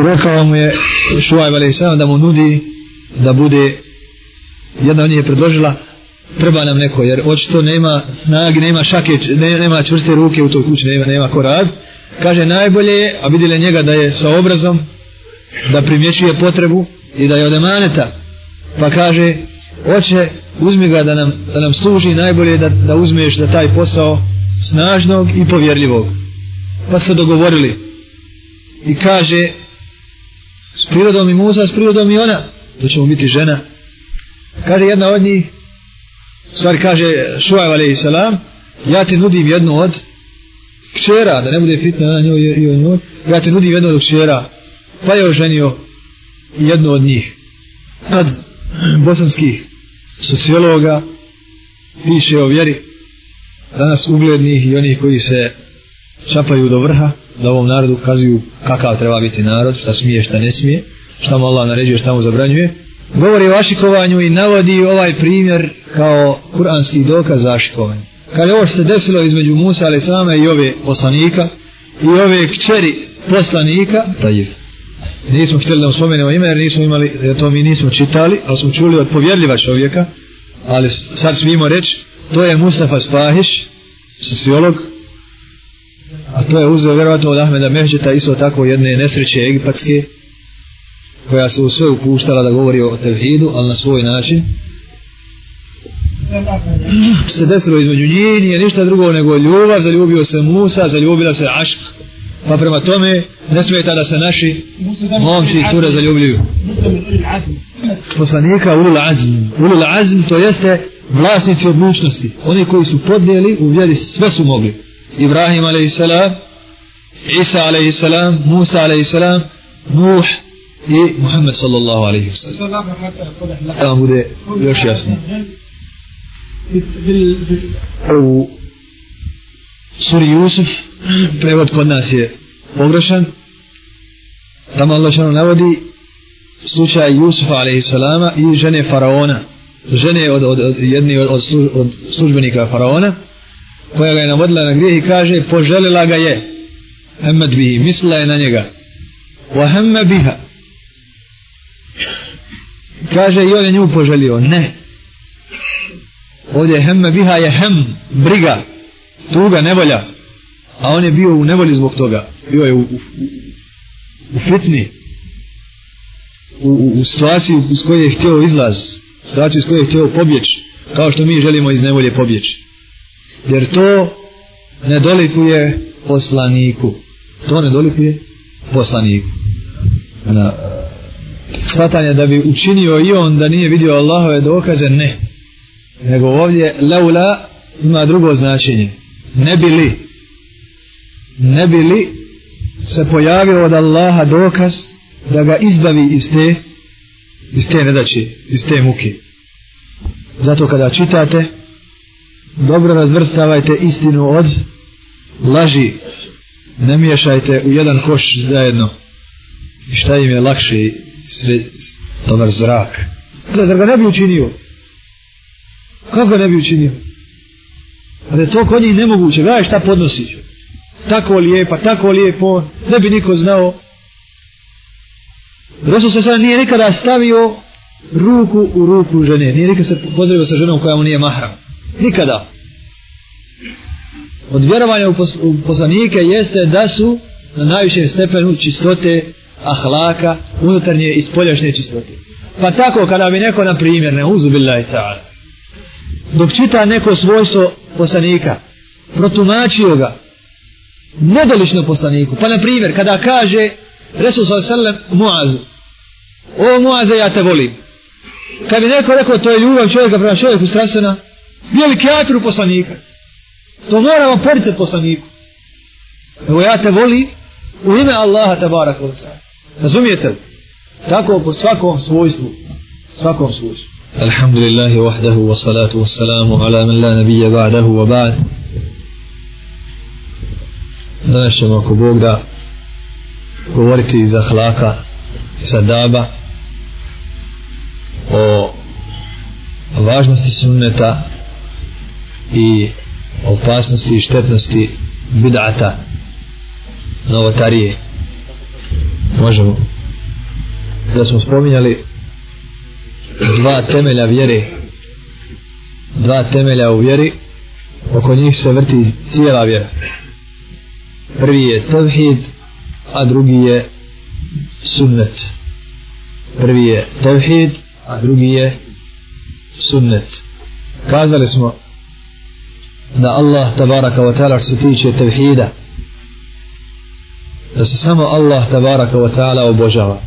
I rekao mu je Šuaj Valehisana da mu nudi da bude jedna od njih je predložila treba nam neko jer očito nema snagi, nema šake, nema čvrste ruke u toj kući, nema, nema ko rad. Kaže najbolje je, a vidjeli njega da je sa obrazom, da primjećuje potrebu i da je od emaneta. Pa kaže, oče, uzmi ga da nam, da nam služi najbolje da, da uzmeš za taj posao snažnog i povjerljivog. Pa se dogovorili. I kaže, S prirodom i muza, s prirodom i ona, da ćemo biti žena. Kaže jedna od njih, stvari kaže Šuaj Valeji Salam, ja ti nudim jednu od kćera, da ne bude fitna na njoj i o njoj, ja ti nudim jednu od kćera, pa je oženio jednu od njih. Kad bosanskih sociologa piše o vjeri, danas uglednih i onih koji se čapaju do vrha, da ovom narodu kazuju kakav treba biti narod, šta smije, šta ne smije, šta mu Allah naređuje, šta mu zabranjuje. Govori o vašikovanju i navodi ovaj primjer kao kuranski dokaz zašikovanja. Kad je ovo što se desilo između Musa ali same i ove poslanika i ove kćeri poslanika, tajiv. Nismo htjeli da mu spomenemo ime jer nismo imali, jer to mi nismo čitali, ali smo čuli od povjerljiva čovjeka, ali sad smijemo reći, to je Mustafa Spahiš, sociolog, a to je uzeo vjerovatno od Ahmeda Mehđeta isto tako jedne nesreće egipatske koja se u sve upuštala da govori o tevhidu ali na svoj način se desilo između njih nije ništa drugo nego ljubav zaljubio se Musa, zaljubila se Ašk pa prema tome ne smeta da se naši momci i cure zaljubljuju poslanika Ulul Azm Ulul Azm to jeste vlasnici odlučnosti oni koji su podnijeli u vjeri sve su mogli إبراهيم عليه السلام عيسى عليه السلام موسى عليه السلام نوح i Muhammed sallallahu alaihi wa sallam. Da vam bude još jasno. U suri Jusuf, prevod kod nas je pogrešan. Tamo Allah što navodi slučaj Jusufa alaihi i žene Faraona. Žene od, od, od jedne od, od službenika Faraona koja ga je navodila na grijeh i kaže poželila ga je hemmet bihi, mislila je na njega wa hemme biha kaže i on je nju poželio, ne ovdje hemme biha je hem, briga tuga, nevolja a on je bio u nevolji zbog toga bio je u, u, u fitni u, u, u situaciji iz koje je htio izlaz situaciju iz koje je htio pobjeć kao što mi želimo iz nevolje pobjeći jer to ne dolikuje poslaniku to ne dolikuje poslaniku na shvatanje da bi učinio i on da nije vidio Allahove dokaze ne nego ovdje leula ima drugo značenje ne bi li ne bi li se pojavio od Allaha dokaz da ga izbavi iz te iz te nedaće, iz te muke zato kada čitate dobro razvrstavajte istinu od laži ne miješajte u jedan koš zajedno šta im je lakše sred, dobar zrak zato ga ne bi učinio kako ga ne bi učinio ali to kod njih nemoguće gledaj šta podnosiš tako lijepa, tako lijepo ne bi niko znao Rasul se sada nije nikada stavio ruku u ruku žene. Nije nikada se pozdravio sa ženom koja mu nije mahram. Nikada. Od vjerovanja u poslanike jeste da su na najviše stepenu čistote ahlaka, unutarnje i spoljašnje čistote. Pa tako, kada bi neko, na primjer, ne uzubila i ta'ala, dok čita neko svojstvo poslanika, protumačio ga, nedolično poslaniku, pa na primjer, kada kaže Resul sa sallam Muazu, o Muaze, ja te volim. Kad bi neko rekao, to je ljubav čovjeka prema čovjeku strastvena, Bili kreatoru poslanika. To moramo pricati poslaniku. Evo ja te voli u ime Allaha tabara kolca. Razumijete li? Tako po svakom svojstvu. Svakom svojstvu. الحمد لله وحده والصلاة والسلام على من لا نبي بعده وبعد danas ćemo ako Bog da govoriti iz ahlaka i sadaba o važnosti sunneta i opasnosti i štetnosti bidata novotarije možemo da smo spominjali dva temelja vjere dva temelja u vjeri oko njih se vrti cijela vjera prvi je tevhid a drugi je sunnet prvi je tevhid a drugi je sunnet kazali smo da Allah tabaraka wa ta'ala što se tiče tevhida da se samo Allah tabaraka wa ta'ala obožava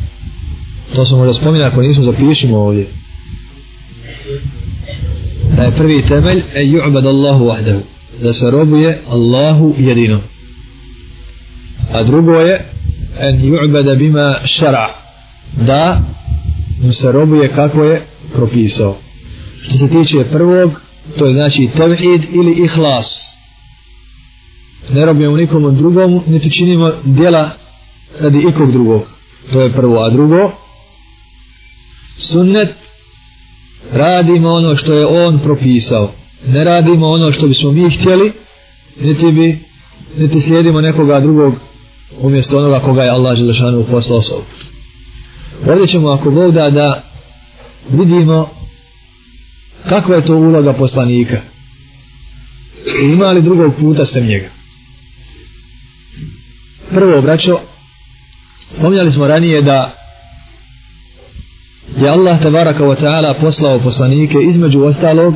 to smo možda spominali ako nismo zapišimo ovdje da je prvi temelj e ju'bad Allahu wahdahu da se robuje Allahu jedino a drugo je en ju'bada bima šara da mu se robuje kako je propisao što se tiče prvog to je znači tevhid ili ihlas ne robimo nikomu drugom niti činimo djela radi ikog drugog to je prvo, a drugo sunnet radimo ono što je on propisao ne radimo ono što bismo mi htjeli niti bi niti slijedimo nekoga drugog umjesto onoga koga je Allah Želešanu poslao sobu ovdje ćemo ako Bog da da vidimo kakva je to uloga poslanika I ima li drugog puta sem njega prvo obraćo spominjali smo ranije da je Allah tabaraka wa ta'ala poslao poslanike između ostalog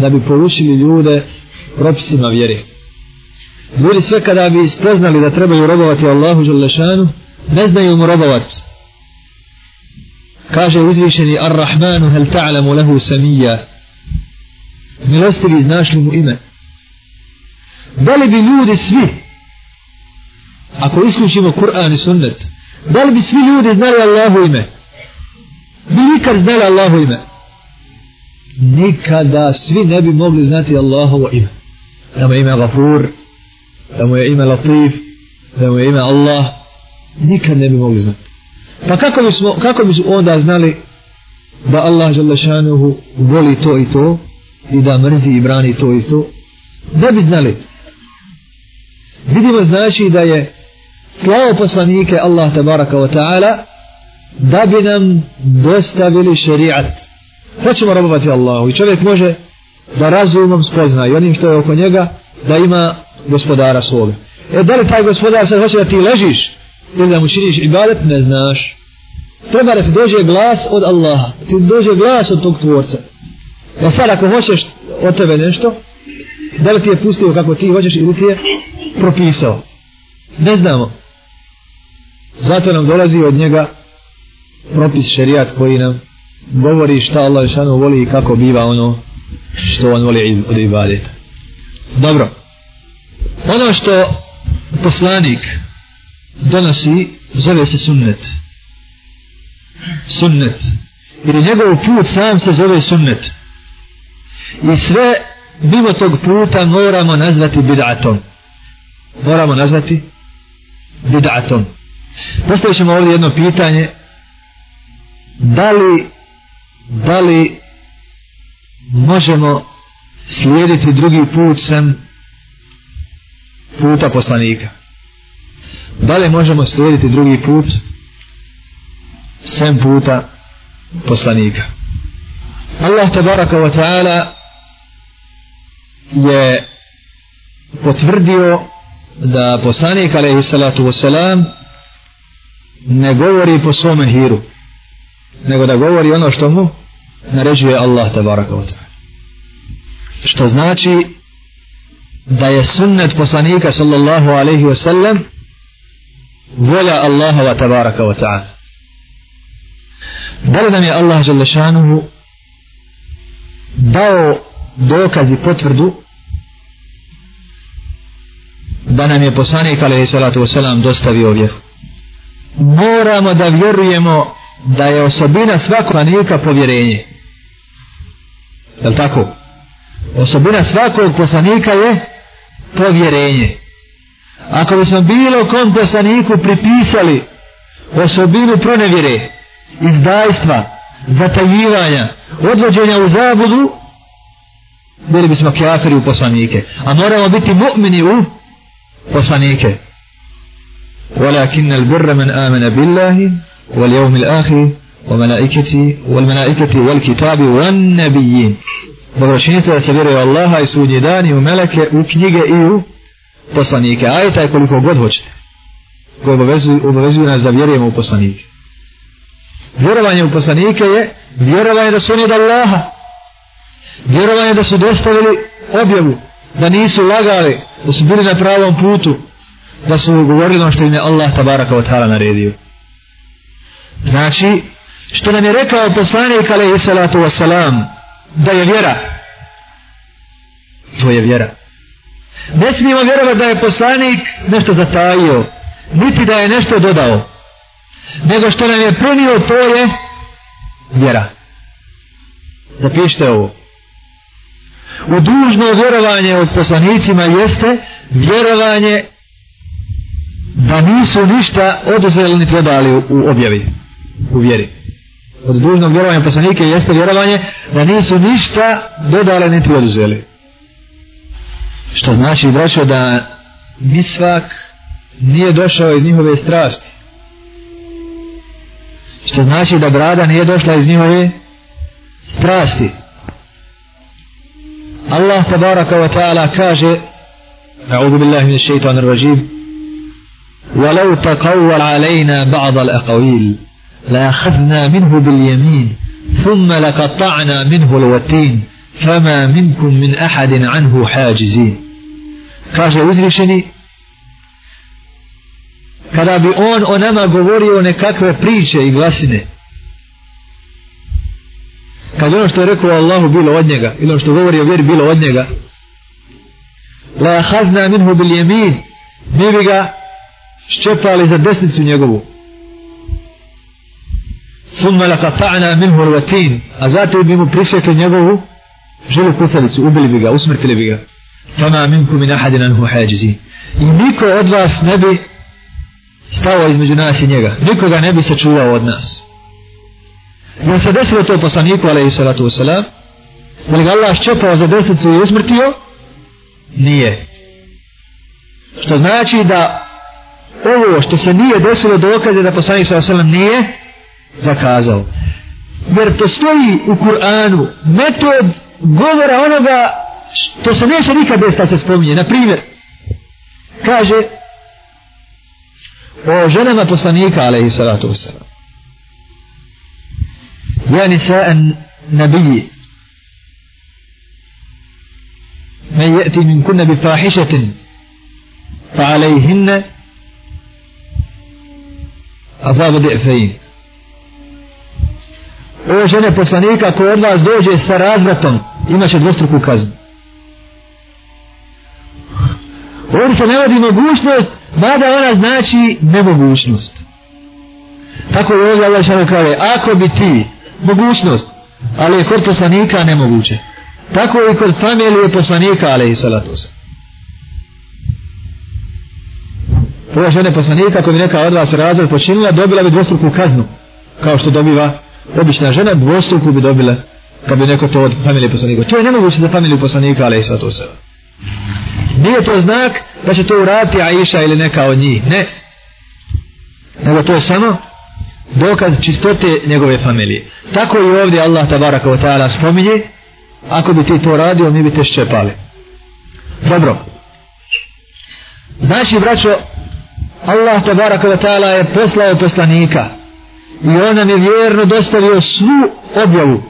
da bi poučili ljude propisima vjere ljudi sve kada bi spoznali da trebaju robovati Allahu Đalešanu ne znaju mu robovati Kaže uzvišeni Ar-Rahmanu hel ta'lamu lehu samija. Milostivi znaš li mu ime? Da li bi ljudi svi, ako isključimo Kur'an i Sunnet, da li bi svi ljudi znali Allahu ime? Bi nikad znali Allahu ime? Nikada svi ne bi mogli znati Allahovo ime. Da mu ime Gafur, da mu je ime Latif, da mu je ime Allah. Nikad ne bi mogli znati. Pa kako bismo, kako bismo onda znali da Allah Želešanuhu voli to i to i da mrzi i brani to i to? Da bi znali. Vidimo znači da je slavo poslanike Allah tabaraka wa ta'ala da bi nam dostavili šerijat. Hoćemo robovati Allahu i čovjek može da razumom spozna i onim što je oko njega da ima gospodara svoga. E da li taj gospodar sad hoće da ti ležiš ili da mu činiš ibadet, ne znaš. Treba da ti dođe glas od Allaha, ti dođe glas od tog tvorca. Da sad ako hoćeš od tebe nešto, da li ti je pustio kako ti hoćeš ili ti je propisao. Ne znamo. Zato nam dolazi od njega propis šerijat koji nam govori šta Allah šanu voli i kako biva ono što on voli od ibadeta. Dobro. Ono što poslanik donosi, zove se sunnet. Sunnet. Jer je njegov put sam se zove sunnet. I sve mimo tog puta moramo nazvati bid'atom. Moramo nazvati bid'atom. Postavit ćemo ovdje jedno pitanje. Da li, da li možemo slijediti drugi put sem puta poslanika? da li možemo slijediti drugi put sem puta poslanika Allah tabaraka wa ta'ala je potvrdio da poslanik alaihi salatu wasalam ne govori po svome hiru nego da govori ono što mu naređuje Allah tabaraka wa ta'ala što znači da je sunnet poslanika sallallahu alaihi wasallam sallam vola Allahova tabaraka wa ta'ala. Da li nam je Allah Želešanuhu dao dokaz i potvrdu da nam je poslanik alaihi salatu wasalam dostavio vjeru. Moramo da vjerujemo da je osobina svakog poslanika povjerenje. Je li tako? Osobina svakog poslanika je povjerenje ako bi smo bilo kom poslaniku pripisali osobinu pronevjere, izdajstva, zatajivanja, odvođenja u zabudu, bili bismo kjaferi u poslanike. A moramo biti mu'mini u poslanike. ولكن البر من آمن بالله واليوم الآخر وملائكته والملائكة والكتاب والنبيين بغرشينة سبيري الله يسوني داني وملك وكنيقة إيو poslanike, ajeta je koliko god hoćete, koji obavezuju, obavezuju nas da vjerujemo u poslanike. Vjerovanje u poslanike je vjerovanje da su oni od Allaha. Vjerovanje da su dostavili objavu, da nisu lagali, da su bili na pravom putu, da su govorili ono što im je Allah tabaraka wa ta'ala naredio. Znači, što nam je rekao poslanik alaihi salatu wa salam, da je vjera, to je vjera. Ne smijemo vjerovati da je poslanik nešto zatajio, niti da je nešto dodao, nego što nam je prenio to je vjera. Zapišite ovo. U dužno vjerovanje od poslanicima jeste vjerovanje da nisu ništa oduzeli ni trebali u objavi, u vjeri. Od dužnog vjerovanja poslanike jeste vjerovanje da nisu ništa dodali ni oduzeli što znači braćo da misvak nije došao iz njihove strasti što znači da brada nije došla iz njihove strasti Allah tabaraka wa ta'ala kaže أعوذ بالله من الشيطان الرجيم ولو تقول علينا بعض الأقويل لأخذنا منه باليمين ثم لقطعنا منه الوتين fama minkum min ahadin anhu hajizin kaže uzvišeni kada bi on o nama govorio nekakve priče i glasine kad ono što je rekao Allahu bilo od njega ili ono što govori o vjeri bilo od njega la hazna minhu bil jemin mi bi ga ščepali za desnicu njegovu summa la kata'na minhu lvatin a zato bi mu prisjekli njegovu ženu kucalicu, ubili bi ga, usmrtili bi ga. Fama minku min ahadina nuhu hajizi. I niko od vas ne bi stao između nas i njega. Niko ga ne bi sačuvao od nas. Ja se desilo to poslaniku, alaihi salatu wasalam, da li ga Allah ščepao za desnicu i usmrtio? Nije. Što znači da ovo što se nije desilo dokaze da poslanik sa osallam nije zakazao. Jer postoji u Kur'anu metod govora onoga što se neće nikad desiti se spominje. Na primjer, kaže o ženama poslanika, ali i salatu wasalam. Ja nisa en nabiji Me من يأتي من كن بفاحشة فعليهن عذاب ضعفين O žene poslanika koje od vas dođe sa razvratom imaće dvostruku kaznu. Ovdje se navodi mogućnost, mada ona znači nemogućnost. Tako je ovdje Allah šalim kaže, ako bi ti mogućnost, ali je kod poslanika nemoguće. Tako je i kod familije poslanika, ali i salatosa. Ova žene poslanika, ako bi neka od vas razvoj počinila, dobila bi dvostruku kaznu, kao što dobiva obična žena, dvostruku bi dobila kaznu kad bi neko to od familije poslanika. To je nemoguće za familiju poslanika, ali i sva to se. Nije to znak da će to uraditi Aisha ili neka od njih. Ne. Nego to je samo dokaz čistote njegove familije. Tako i ovdje Allah tabaraka wa ta'ala spominje, ako bi ti to radio, mi bi te ščepali. Dobro. Znači, braćo, Allah tabaraka wa ta'ala je poslao poslanika i on nam je vjerno dostavio svu objavu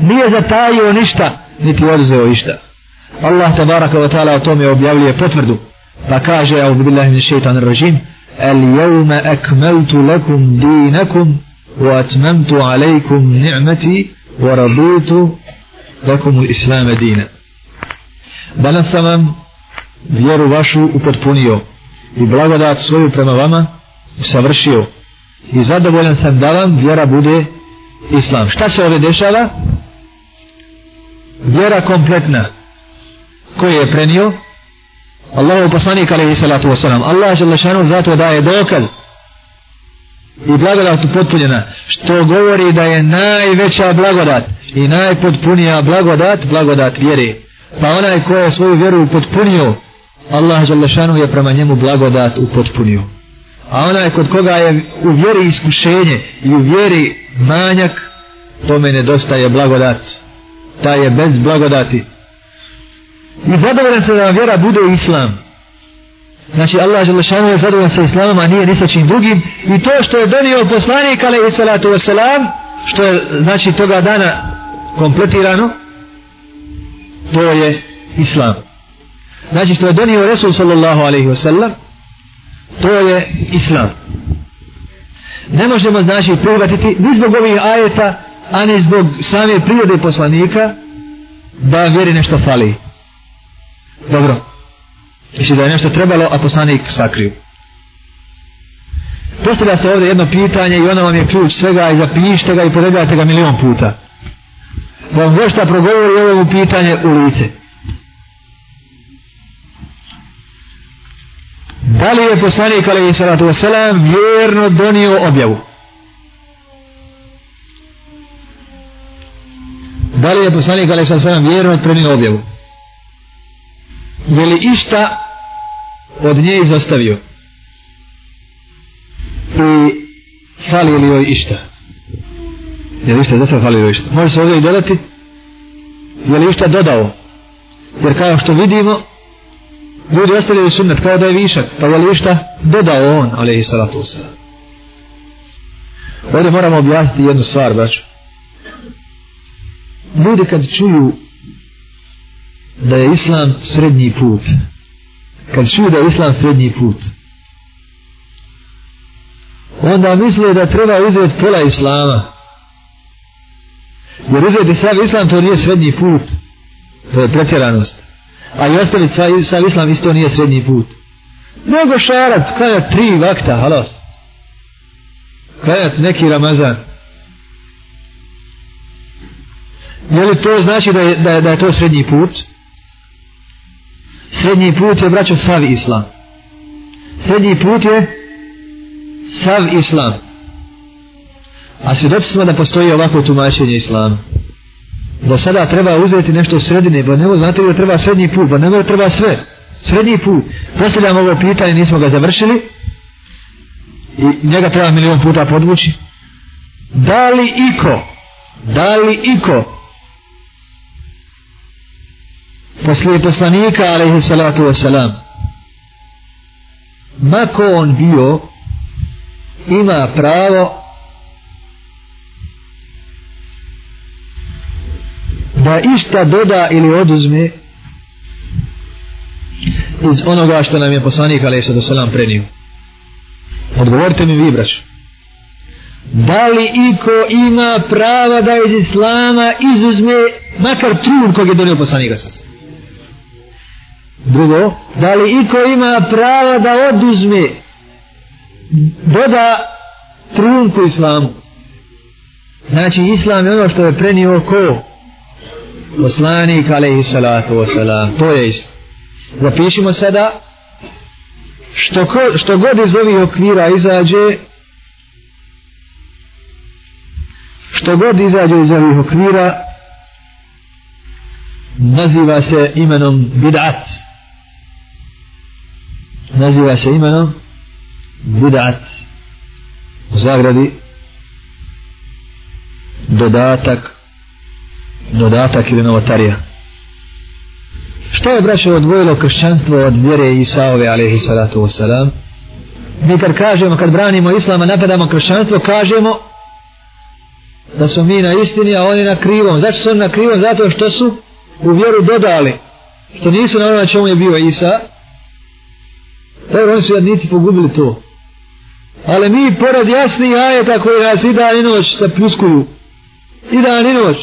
nije zatajio ništa, niti oduzeo ništa. Allah tabaraka wa ta'ala o tome objavljuje potvrdu. Pa kaže, ja ubi billahi min šeitan rajim, el jevme akmeltu lakum dinakum, u atmemtu alejkum ni'meti, u rabutu lakum u islame dina. Danas sam vam vjeru vašu upotpunio i blagodat svoju prema vama usavršio i zadovoljan sam da vam vjera bude islam. Šta se ove dešava? vjera kompletna koje je prenio Allahu poslanik alejhi salatu vesselam Allah dželle šanu zato daje dokaz i blagodat potpunjena što govori da je najveća blagodat i najpotpunija blagodat blagodat vjere pa onaj ko je svoju vjeru upotpunio Allah dželle šanu je prema njemu blagodat upotpunio a onaj kod koga je u vjeri iskušenje i u vjeri manjak tome nedostaje blagodat blagodat taj pa je bez blagodati. I zadovoljan se da vjera bude islam. Znači Allah Želešanu je zadovoljan sa islamom, a nije ni sa čim drugim. I to što je donio poslanik, ali i salatu wasalam, što je znači toga dana kompletirano, to je islam. Znači što je donio Resul sallallahu alaihi wasallam, to je islam. Ne možemo znači prihvatiti ni zbog ovih ajeta, a ne zbog same prirode poslanika da vjeri nešto fali dobro Mislim znači da je nešto trebalo, a poslanik sakriju. Postavlja se ovdje jedno pitanje i ono vam je ključ svega i zapinjište ga i poredajte ga milion puta. Da vam vešta progovori ovo mu pitanje u lice. Da li je poslanik, ali je salatu vaselam, vjerno donio objavu? da li je poslanik ali sam sam vjerno premio objavu je li išta od nje izostavio i fali li joj išta je li išta zato fali li joj išta može se ovdje i dodati je li išta dodao jer kao što vidimo ljudi ostavljaju sunnet kao da je višak pa je li išta dodao on ali i salatu usala ovdje moramo objasniti jednu stvar braću ljudi kad čuju da je islam srednji put kad čuju da je islam srednji put onda misle da treba uzeti pola islama jer uzeti sav islam to nije srednji put to je pretjeranost a i ostaviti sav islam isto nije srednji put nego šarat kada tri vakta halos kada neki ramazan je li to znači da je, da, da je to srednji put srednji put je braćo sav islam srednji put je sav islam a svjedoci smo da postoji ovako tumačenje islama da sada treba uzeti nešto sredine bo ne znate da treba srednji put bo ne treba sve srednji put postavljamo ovo pitanje nismo ga završili i njega treba milion puta podvući da li iko da li iko poslije poslanika alaihi salatu wasalam mako on bio ima pravo da išta doda ili oduzme iz onoga što nam je poslanik alaihi salatu wasalam prenio odgovorite mi vi braću da li iko ima prava da iz islama izuzme makar trun kog je donio poslanika sada Drugo, da li iko ima prava da oduzme, doda trunku islamu? Znači, islam je ono što je prenio ko? Poslanik, alaihi salatu wasalam. To je islam. Zapišimo sada, što, ko, što god iz ovih okvira izađe, što god izađe iz ovih okvira, naziva se imenom Bid'at. Bid'at naziva se imenom Budat u zagradi dodatak dodatak ili novotarija što je braće odvojilo kršćanstvo od vjere Isaove alaihi salatu wasalam mi kad kažemo kad branimo islama napadamo kršćanstvo kažemo da su mi na istini a oni na krivom zašto su oni na krivom zato što su u vjeru dodali što nisu na ono na čemu je bio Isa Dobro, oni su jedniti pogubili to. Ali mi, pored jasnih ajeta koji nas i dan i noć sapljuskuju, i dan i noć,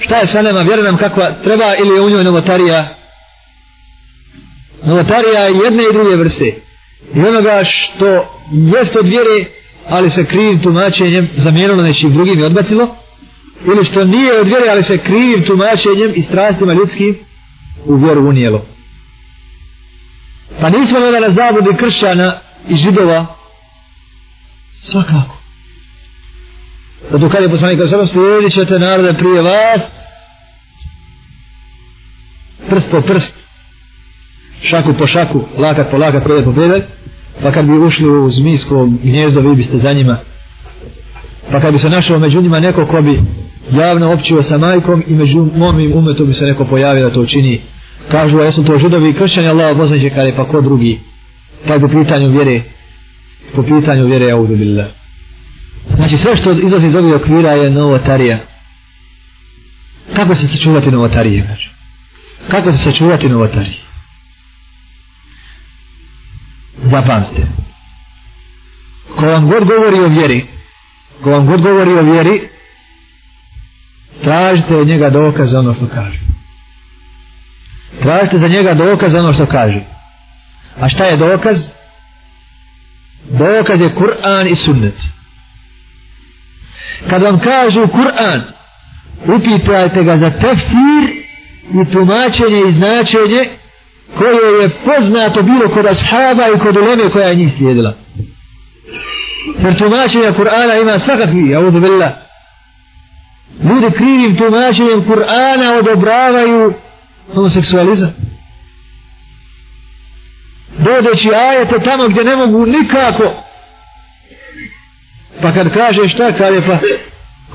šta je sa nema, vjeri nam kakva treba ili je u njoj novotarija? Novotarija je jedne i druge vrste. I onoga što jest od vjere, ali se krivim tumačenjem zamijenilo nečim drugim i odbacilo, ili što nije od vjere, ali se krivim tumačenjem i strastima ljudskim u vjeru unijelo. Pa nismo ne na zabudi kršćana i židova. Svakako. Zato kada je poslanik sada slijedit ćete narode prije vas. Prst po prst. Šaku po šaku. Lakat po lakat. Prede po prede. Pa kad bi ušli u zmijsko gnjezdo vi biste za njima. Pa kad bi se našao među njima neko ko bi javno općio sa majkom i među momim umetom bi se neko pojavio da to učini. Pa kažu, jesu to židovi i kršćani, Allah odlazni će kare, pa ko drugi? Pa po pitanju vjere, po pitanju vjere, ja uzu bilo. Znači, sve što izlazi iz ovih okvira je novotarija. Kako se sačuvati novotarije? Znači? Kako se sačuvati novotarije? Zapamte. Ko vam god govori o vjeri, ko vam god govori o vjeri, tražite od njega dokaze ono što kaže tražite za njega dokaz ono što kaže a šta je dokaz dokaz je Kur'an i sunnet kad vam kažu Kur'an upitajte ga za tefsir i tumačenje i značenje koje je poznato bilo kod ashaba i kod uleme koja je njih slijedila jer tumačenja Kur'ana ima svakakvi ja uzu ljudi krivim tumačenjem Kur'ana odobravaju homoseksualizam. Dodeći ajete tamo gdje ne mogu nikako. Pa kad kaže šta, kad je pa...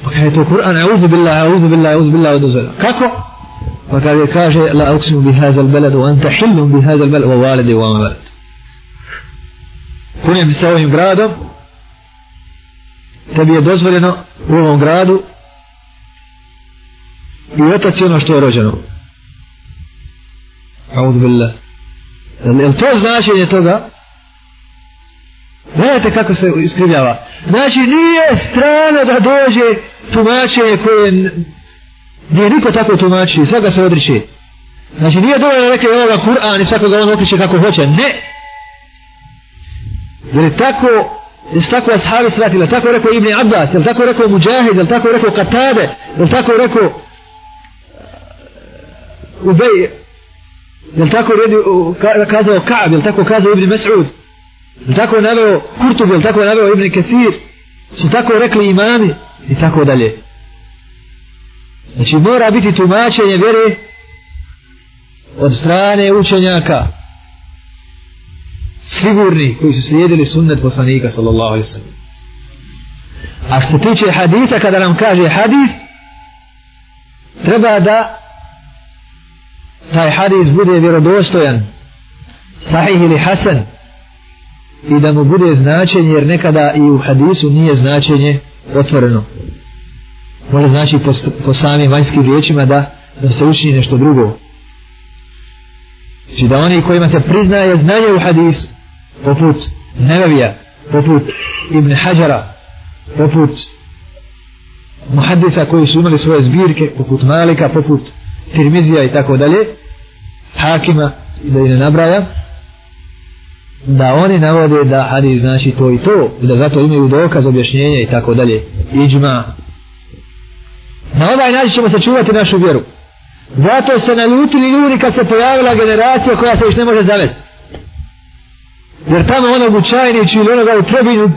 Pa kad je to Kur'an, ja uzu billah, ja uzu billah, ja uzu billah, oduzela. Kako? Pa kad je kaže, la uksimu bi hazal beledu, anta hillum bi hazal beledu, wa walidi, wa mavad. Kunjem se ovim gradom, tebi je dozvoljeno u ovom gradu i otac je ono što je rođeno. أعوذ بالله jel to značenje toga gledajte kako se iskrivljava znači nije strano da dođe tumačenje koje nije niko tako tumači svega se odriče znači nije dovoljno neke ovoga Kur'an i svakoga on okriče kako hoće ne jer je tako Jel tako ashabi shvatili, tako rekao Ibn Abbas, jel tako rekao Mujahid, jel tako rekao Katade, jel tako rekao Ubej Jel tako redi, ka, kazao Ka'b, jel tako kazao Ibn Mas'ud? Jel tako je naveo Kurtub, jel tako je naveo Ibn Kathir? Su tako rekli imami i tako dalje. Znači mora biti tumačenje vjere od strane učenjaka sigurni koji su slijedili sunnet poslanika sallallahu alaihi sallam. A što tiče hadisa, kada nam kaže hadis, treba da taj hadis bude vjerodostojan sahih ili hasan i da mu bude značenje jer nekada i u hadisu nije značenje otvoreno može znači po, po samim vanjskim riječima da, da se učini nešto drugo znači da oni kojima se priznaje znanje u hadisu poput Nevevija poput Ibn Hajara poput muhadisa koji su imali svoje zbirke poput Malika poput Tirmizija i tako dalje, Hakima, da ih ne nabraja, da oni navode da hadis znači to i to, i da zato imaju dokaz objašnjenja i tako dalje, iđma. Na ovaj način ćemo sačuvati našu vjeru. Zato se naljutili ljudi kad se pojavila generacija koja se još ne može zavesti. Jer tamo onog u Čajniću ili onoga u Trebinju,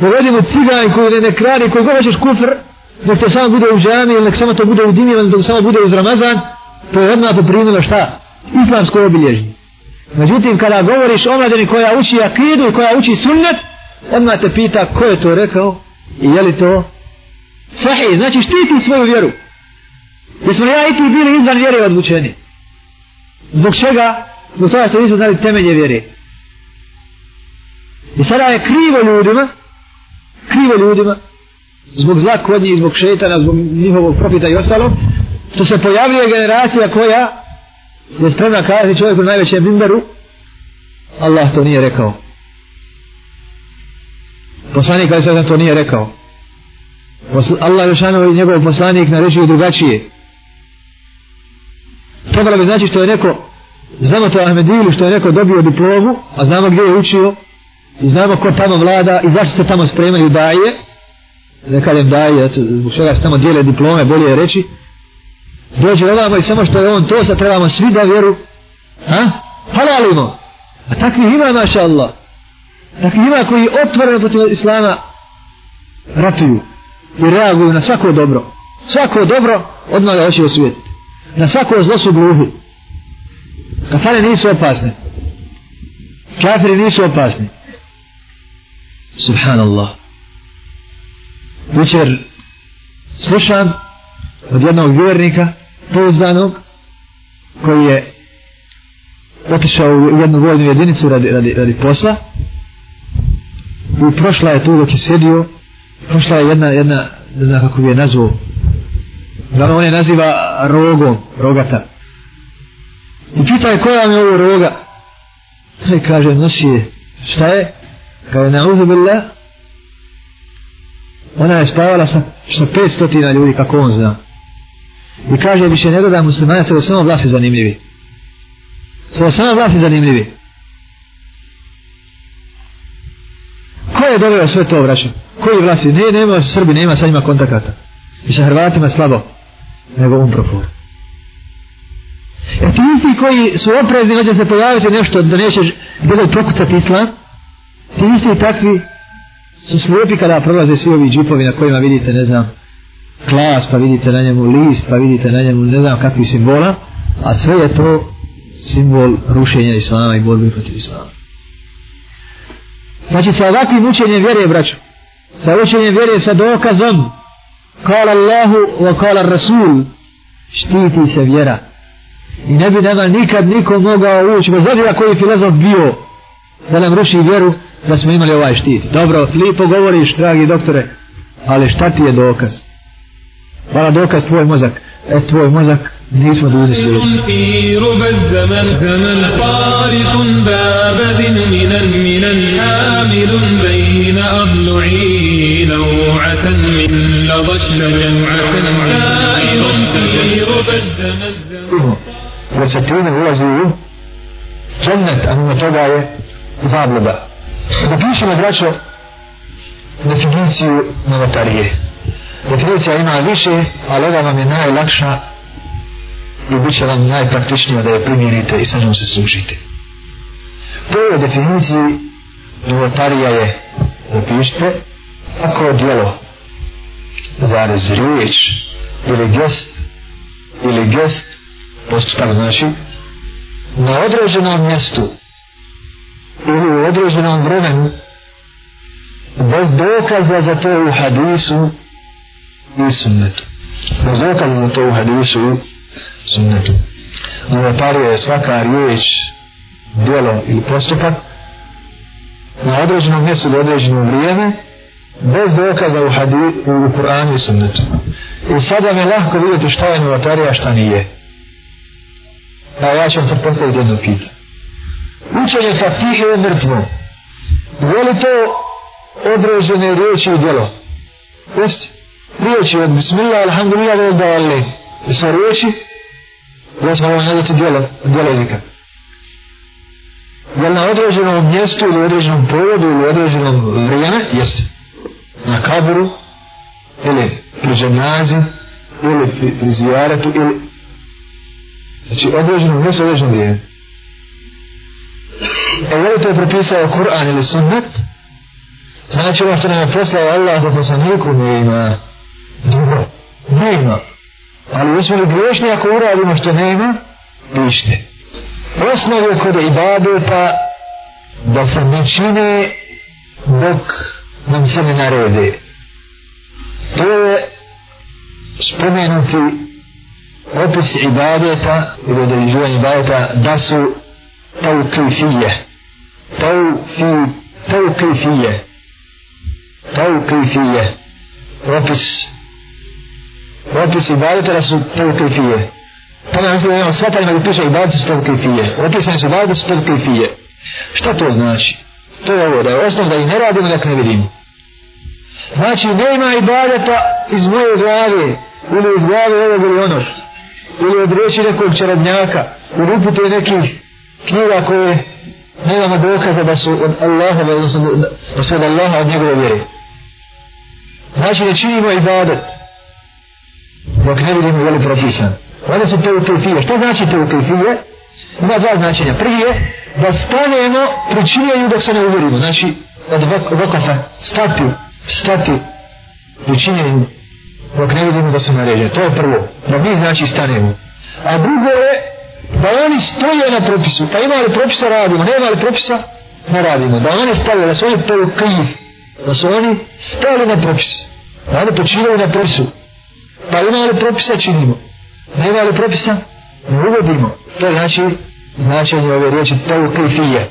dovedimo ciganj koji ne, ne krani, koji govećeš kufr, nek to samo bude u džami, nek samo to bude u dinima, nek samo bude uz Ramazan, to je odmah poprimilo šta? Islamsko obilježnje. Međutim, kada govoriš o mladini koja uči akidu, koja uči sunnet, odmah te pita ko je to rekao i je li to sahih, znači štiti svoju vjeru. Jesmo ja i ti bili izvan vjere odlučeni. Zbog čega? Zbog toga što nisu znali temelje vjere. I sada je krivo ljudima, krivo ljudima, zbog zla kod njih, zbog šetana, zbog njihovog profita i ostalo, to se pojavljuje generacija koja je spremna kazati čovjeku najvećem bimberu, Allah to nije rekao. Poslanik kada sada to nije rekao. Allah je šanovo i njegov poslanik naređuje drugačije. To bi znači što je neko, znamo to Ahmedilu, što je neko dobio diplomu, a znamo gdje je učio, i znamo ko tamo vlada i zašto se tamo spremaju daje, neka im daje, eto, zbog svega se tamo dijele diplome, bolje je reći, dođe ovamo i samo što je on to, sad trebamo svi da vjeru, ha? halalimo. A takvi ima, maša Allah. Takvi ima koji otvoreno protiv Islama ratuju i reaguju na svako dobro. Svako dobro, odmah ga hoće osvijetiti. Na svako zlo su gluhi. Kafane nisu opasne. Kafiri nisu opasni. Subhanallah vičer slušam od jednog vjernika pouzdanog koji je otišao u jednu vojnu jedinicu radi, radi, radi posla i prošla je tu dok je sedio prošla je jedna, jedna ne znam kako bi je nazvao Uglavnom on je naziva rogom, rogata. I pita je koja vam je ovo roga? I kaže, nosi je. Šta je? Kaže, na uzu billah, ona je spavala sa, sa 500 ljudi kako on zna i kaže više ne gleda muslimanja sve samo vlasi zanimljivi sve samo vlasi zanimljivi ko je doveo sve to vraća koji vlasi ne, nema se Srbi nema sa njima kontakata i sa Hrvatima slabo nego umprofor Jer ti isti koji su oprezni, hoće se pojaviti nešto da nećeš gledati pokucati islam, ti isti takvi su slupi kada prolaze svi ovi džipovi na kojima vidite, ne znam, klas, pa vidite na njemu list, pa vidite na njemu ne znam kakvi simbola, a sve je to simbol rušenja islama i borbe protiv islama. Znači, sa ovakvim učenjem vjere, braćo, sa učenjem vjere, sa dokazom, kala Allahu wa kala Rasul, štiti se vjera. I ne bi nama nikad niko mogao ući, bez obzira koji filozof bio, da nam ruši vjeru, da smo imali ovaj štit. Dobro, lipo govoriš, dragi doktore, ali šta ti je dokaz? Hvala dokaz tvoj mozak. E, tvoj mozak, nismo dužni svi. Jer se time ulazi u džennet, a nima toga je zabluda. Zapišemo, braćo, definiciju novotarije. Definicija ima više, ali ova vam je najlakša i bit će vam najpraktičnija da je primjerite i sa njom se služite. Prvoj definiciji novotarija je, zapišite, ako je dijelo zarez riječ ili gest ili gest postupak znači na određenom mjestu ili u određenom vremenu bez dokaza za to u hadisu i sunnetu. Bez dokaza za to u hadisu i sunnetu. Novotario je svaka riječ, dijelo ili postupak na određenom mjestu do određenom vrijeme bez dokaza u, hadisu, u Kur'anu i sunnetu. I sada me lahko vidjeti šta je novotario, a šta nije. A ja ću vam sad postaviti jedno pitanje učenje fatihe o mrtvom. Voli to određene riječi i djelo. Jeste? Riječi od bismillah, alhamdulillah, da onda ali. Jesu riječi? Da smo ovo hledati djelo, djelo jezika. Jel na određenom mjestu ili određenom povodu ili određenom vrijeme? Jeste. Na kaburu? Ili pri ženazi? Ili pri, pri zijaretu? Ili... Znači, određeno mjesto, određeno vrijeme. E je li to propisao Kur'an ili sunnet? Znači ono što nam je poslao Allah do poslaniku ne ima dobro. Ne ima. Ali jesmo li griješni ako uradimo što ne ima? Ište. Osnov je kod ibadeta da se ne čine dok nam se ne naredi. To je spomenuti opis ibadeta ili određivanje ibadeta da su tau kifije. Taukifije. Taukifije. Opis. Opis i badete da su taukifije. Pa ne znam, sve pa ima da piše i badete su taukifije. Opisane su badete su taukifije. Šta to znači? To je ovo, da je osnov da ih ne radimo dok ne vidimo. Znači, ne ima i badeta iz moje glave, ili iz glave ovog ili onog, ili od reći nekog čarobnjaka, ili upute nekih knjiga koje nemamo dokaza da su od Allaha, odnosno da su od Allaha od njegove vjere. Znači da činimo ibadet, dok ne vidimo veli propisan. Ovdje su te utrufije. Što znači te utrufije? Ima dva značenja. Prvi je da stanemo pričinjenju dok se ne uvjerimo. Znači, od vok vokafa, stati, stati pričinjenju dok ne vidimo da su naređene. To je prvo. Da mi znači stanemo. A drugo je da oni stoje na propisu, pa ima li propisa radimo, nema li propisa, ne radimo. Da oni stali, da su oni to kriv, da su oni stali na propis, da oni počinjaju na propisu, pa ima li propisa činimo, nema li propisa, ne uvodimo. To je znači značenje ove riječi to kriv